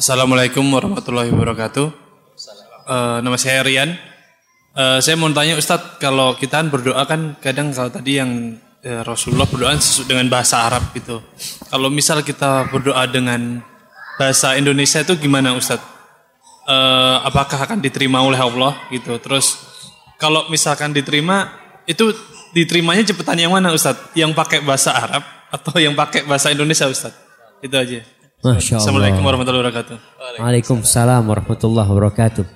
Assalamualaikum warahmatullahi wabarakatuh. Uh, nama saya Rian. Uh, saya mau tanya Ustadz, kalau kita kan berdoa kan kadang kalau tadi yang uh, Rasulullah berdoa sesuai dengan bahasa Arab gitu. Kalau misal kita berdoa dengan bahasa Indonesia itu gimana Ustadz? Uh, apakah akan diterima oleh Allah gitu? Terus kalau misalkan diterima, itu diterimanya cepetan yang mana Ustadz? Yang pakai bahasa Arab atau yang pakai bahasa Indonesia Ustadz? Itu aja. Masya Allah. Assalamualaikum warahmatullahi wabarakatuh. Waalaikumsalam warahmatullahi wabarakatuh.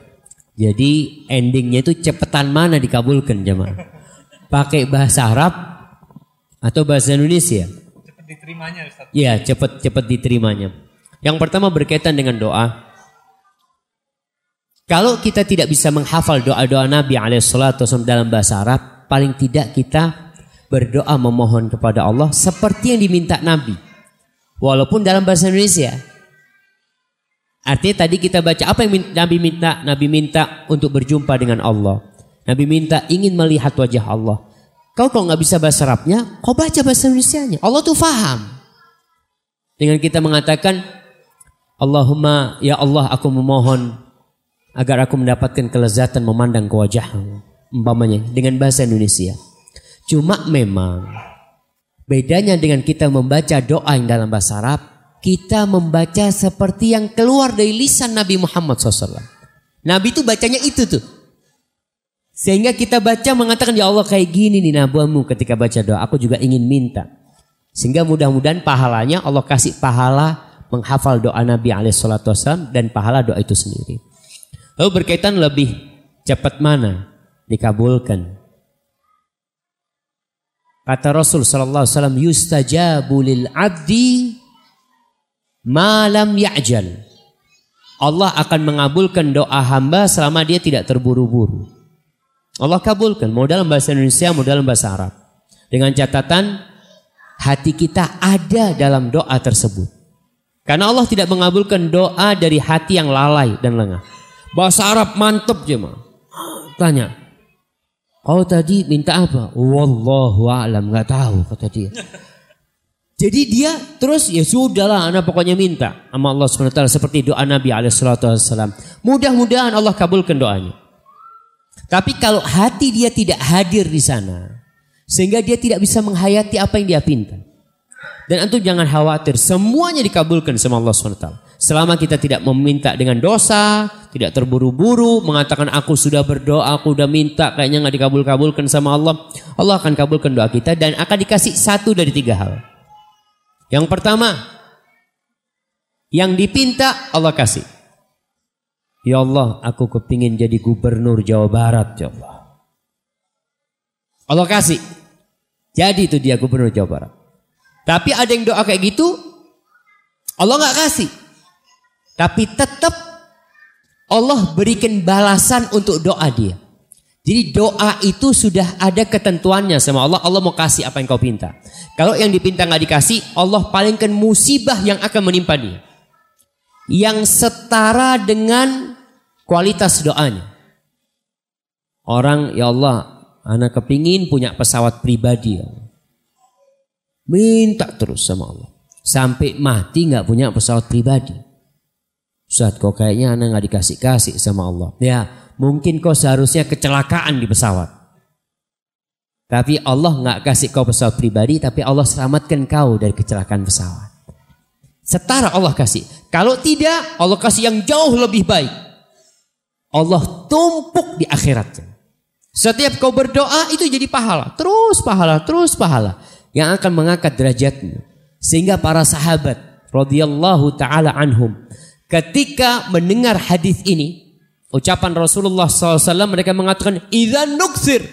Jadi endingnya itu cepetan mana dikabulkan jemaah? Pakai bahasa Arab atau bahasa Indonesia? Cepat diterimanya Ustaz. Iya, cepat cepat diterimanya. Yang pertama berkaitan dengan doa. Kalau kita tidak bisa menghafal doa-doa Nabi alaihissalatu dalam bahasa Arab, paling tidak kita berdoa memohon kepada Allah seperti yang diminta Nabi. Walaupun dalam bahasa Indonesia. Artinya tadi kita baca apa yang Nabi minta? Nabi minta untuk berjumpa dengan Allah. Nabi minta ingin melihat wajah Allah. Kau kalau nggak bisa bahasa Arabnya, kau baca bahasa Indonesia-nya. Allah tuh faham. Dengan kita mengatakan, Allahumma ya Allah aku memohon agar aku mendapatkan kelezatan memandang ke wajahmu. Umpamanya dengan bahasa Indonesia. Cuma memang bedanya dengan kita membaca doa yang dalam bahasa Arab kita membaca seperti yang keluar dari lisan Nabi Muhammad SAW. Nabi itu bacanya itu tuh. Sehingga kita baca mengatakan ya Allah kayak gini nih nabuamu ketika baca doa. Aku juga ingin minta. Sehingga mudah-mudahan pahalanya Allah kasih pahala menghafal doa Nabi SAW dan pahala doa itu sendiri. Lalu berkaitan lebih cepat mana dikabulkan. Kata Rasul sallallahu alaihi wasallam yustajabu lil abdi malam ya'jal. Allah akan mengabulkan doa hamba selama dia tidak terburu-buru. Allah kabulkan, mau dalam bahasa Indonesia, mau dalam bahasa Arab. Dengan catatan hati kita ada dalam doa tersebut. Karena Allah tidak mengabulkan doa dari hati yang lalai dan lengah. Bahasa Arab mantep jemaah. Tanya, kau tadi minta apa? Wallahu a'lam, nggak tahu kata dia. Jadi dia terus ya sudahlah anak pokoknya minta sama Allah SWT seperti doa Nabi alaihissalam. Mudah-mudahan Allah kabulkan doanya. Tapi kalau hati dia tidak hadir di sana sehingga dia tidak bisa menghayati apa yang dia pinta. Dan antum jangan khawatir, semuanya dikabulkan sama Allah SWT. Selama kita tidak meminta dengan dosa, tidak terburu-buru, mengatakan aku sudah berdoa, aku sudah minta, kayaknya nggak dikabul-kabulkan sama Allah. Allah akan kabulkan doa kita dan akan dikasih satu dari tiga hal. Yang pertama, yang dipinta Allah kasih. Ya Allah, aku kepingin jadi gubernur Jawa Barat, ya Allah. Allah kasih. Jadi itu dia gubernur Jawa Barat. Tapi ada yang doa kayak gitu, Allah nggak kasih. Tapi tetap Allah berikan balasan untuk doa dia. Jadi doa itu sudah ada ketentuannya sama Allah. Allah mau kasih apa yang kau pinta. Kalau yang dipinta nggak dikasih, Allah palingkan musibah yang akan menimpa dia. Yang setara dengan kualitas doanya. Orang, ya Allah, anak kepingin punya pesawat pribadi. Ya Minta terus sama Allah. Sampai mati nggak punya pesawat pribadi. Ustaz kok kayaknya anak nggak dikasih-kasih sama Allah. Ya mungkin kau seharusnya kecelakaan di pesawat. Tapi Allah nggak kasih kau pesawat pribadi, tapi Allah selamatkan kau dari kecelakaan pesawat. Setara Allah kasih. Kalau tidak, Allah kasih yang jauh lebih baik. Allah tumpuk di akhiratnya. Setiap kau berdoa itu jadi pahala. Terus pahala, terus pahala yang akan mengangkat derajatmu. Sehingga para sahabat radhiyallahu taala anhum ketika mendengar hadis ini, ucapan Rasulullah SAW mereka mengatakan, "Idzan nuksir."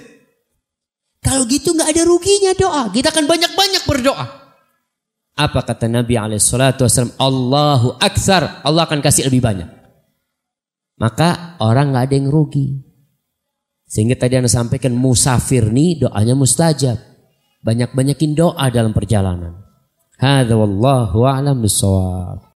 Kalau gitu nggak ada ruginya doa. Kita akan banyak-banyak berdoa. Apa kata Nabi Alaihissalam? Allahu aksar. Allah akan kasih lebih banyak. Maka orang nggak ada yang rugi. Sehingga tadi anda sampaikan musafir nih doanya mustajab. Banyak-banyakin doa dalam perjalanan. Hadza wallahu a'lam bissawab.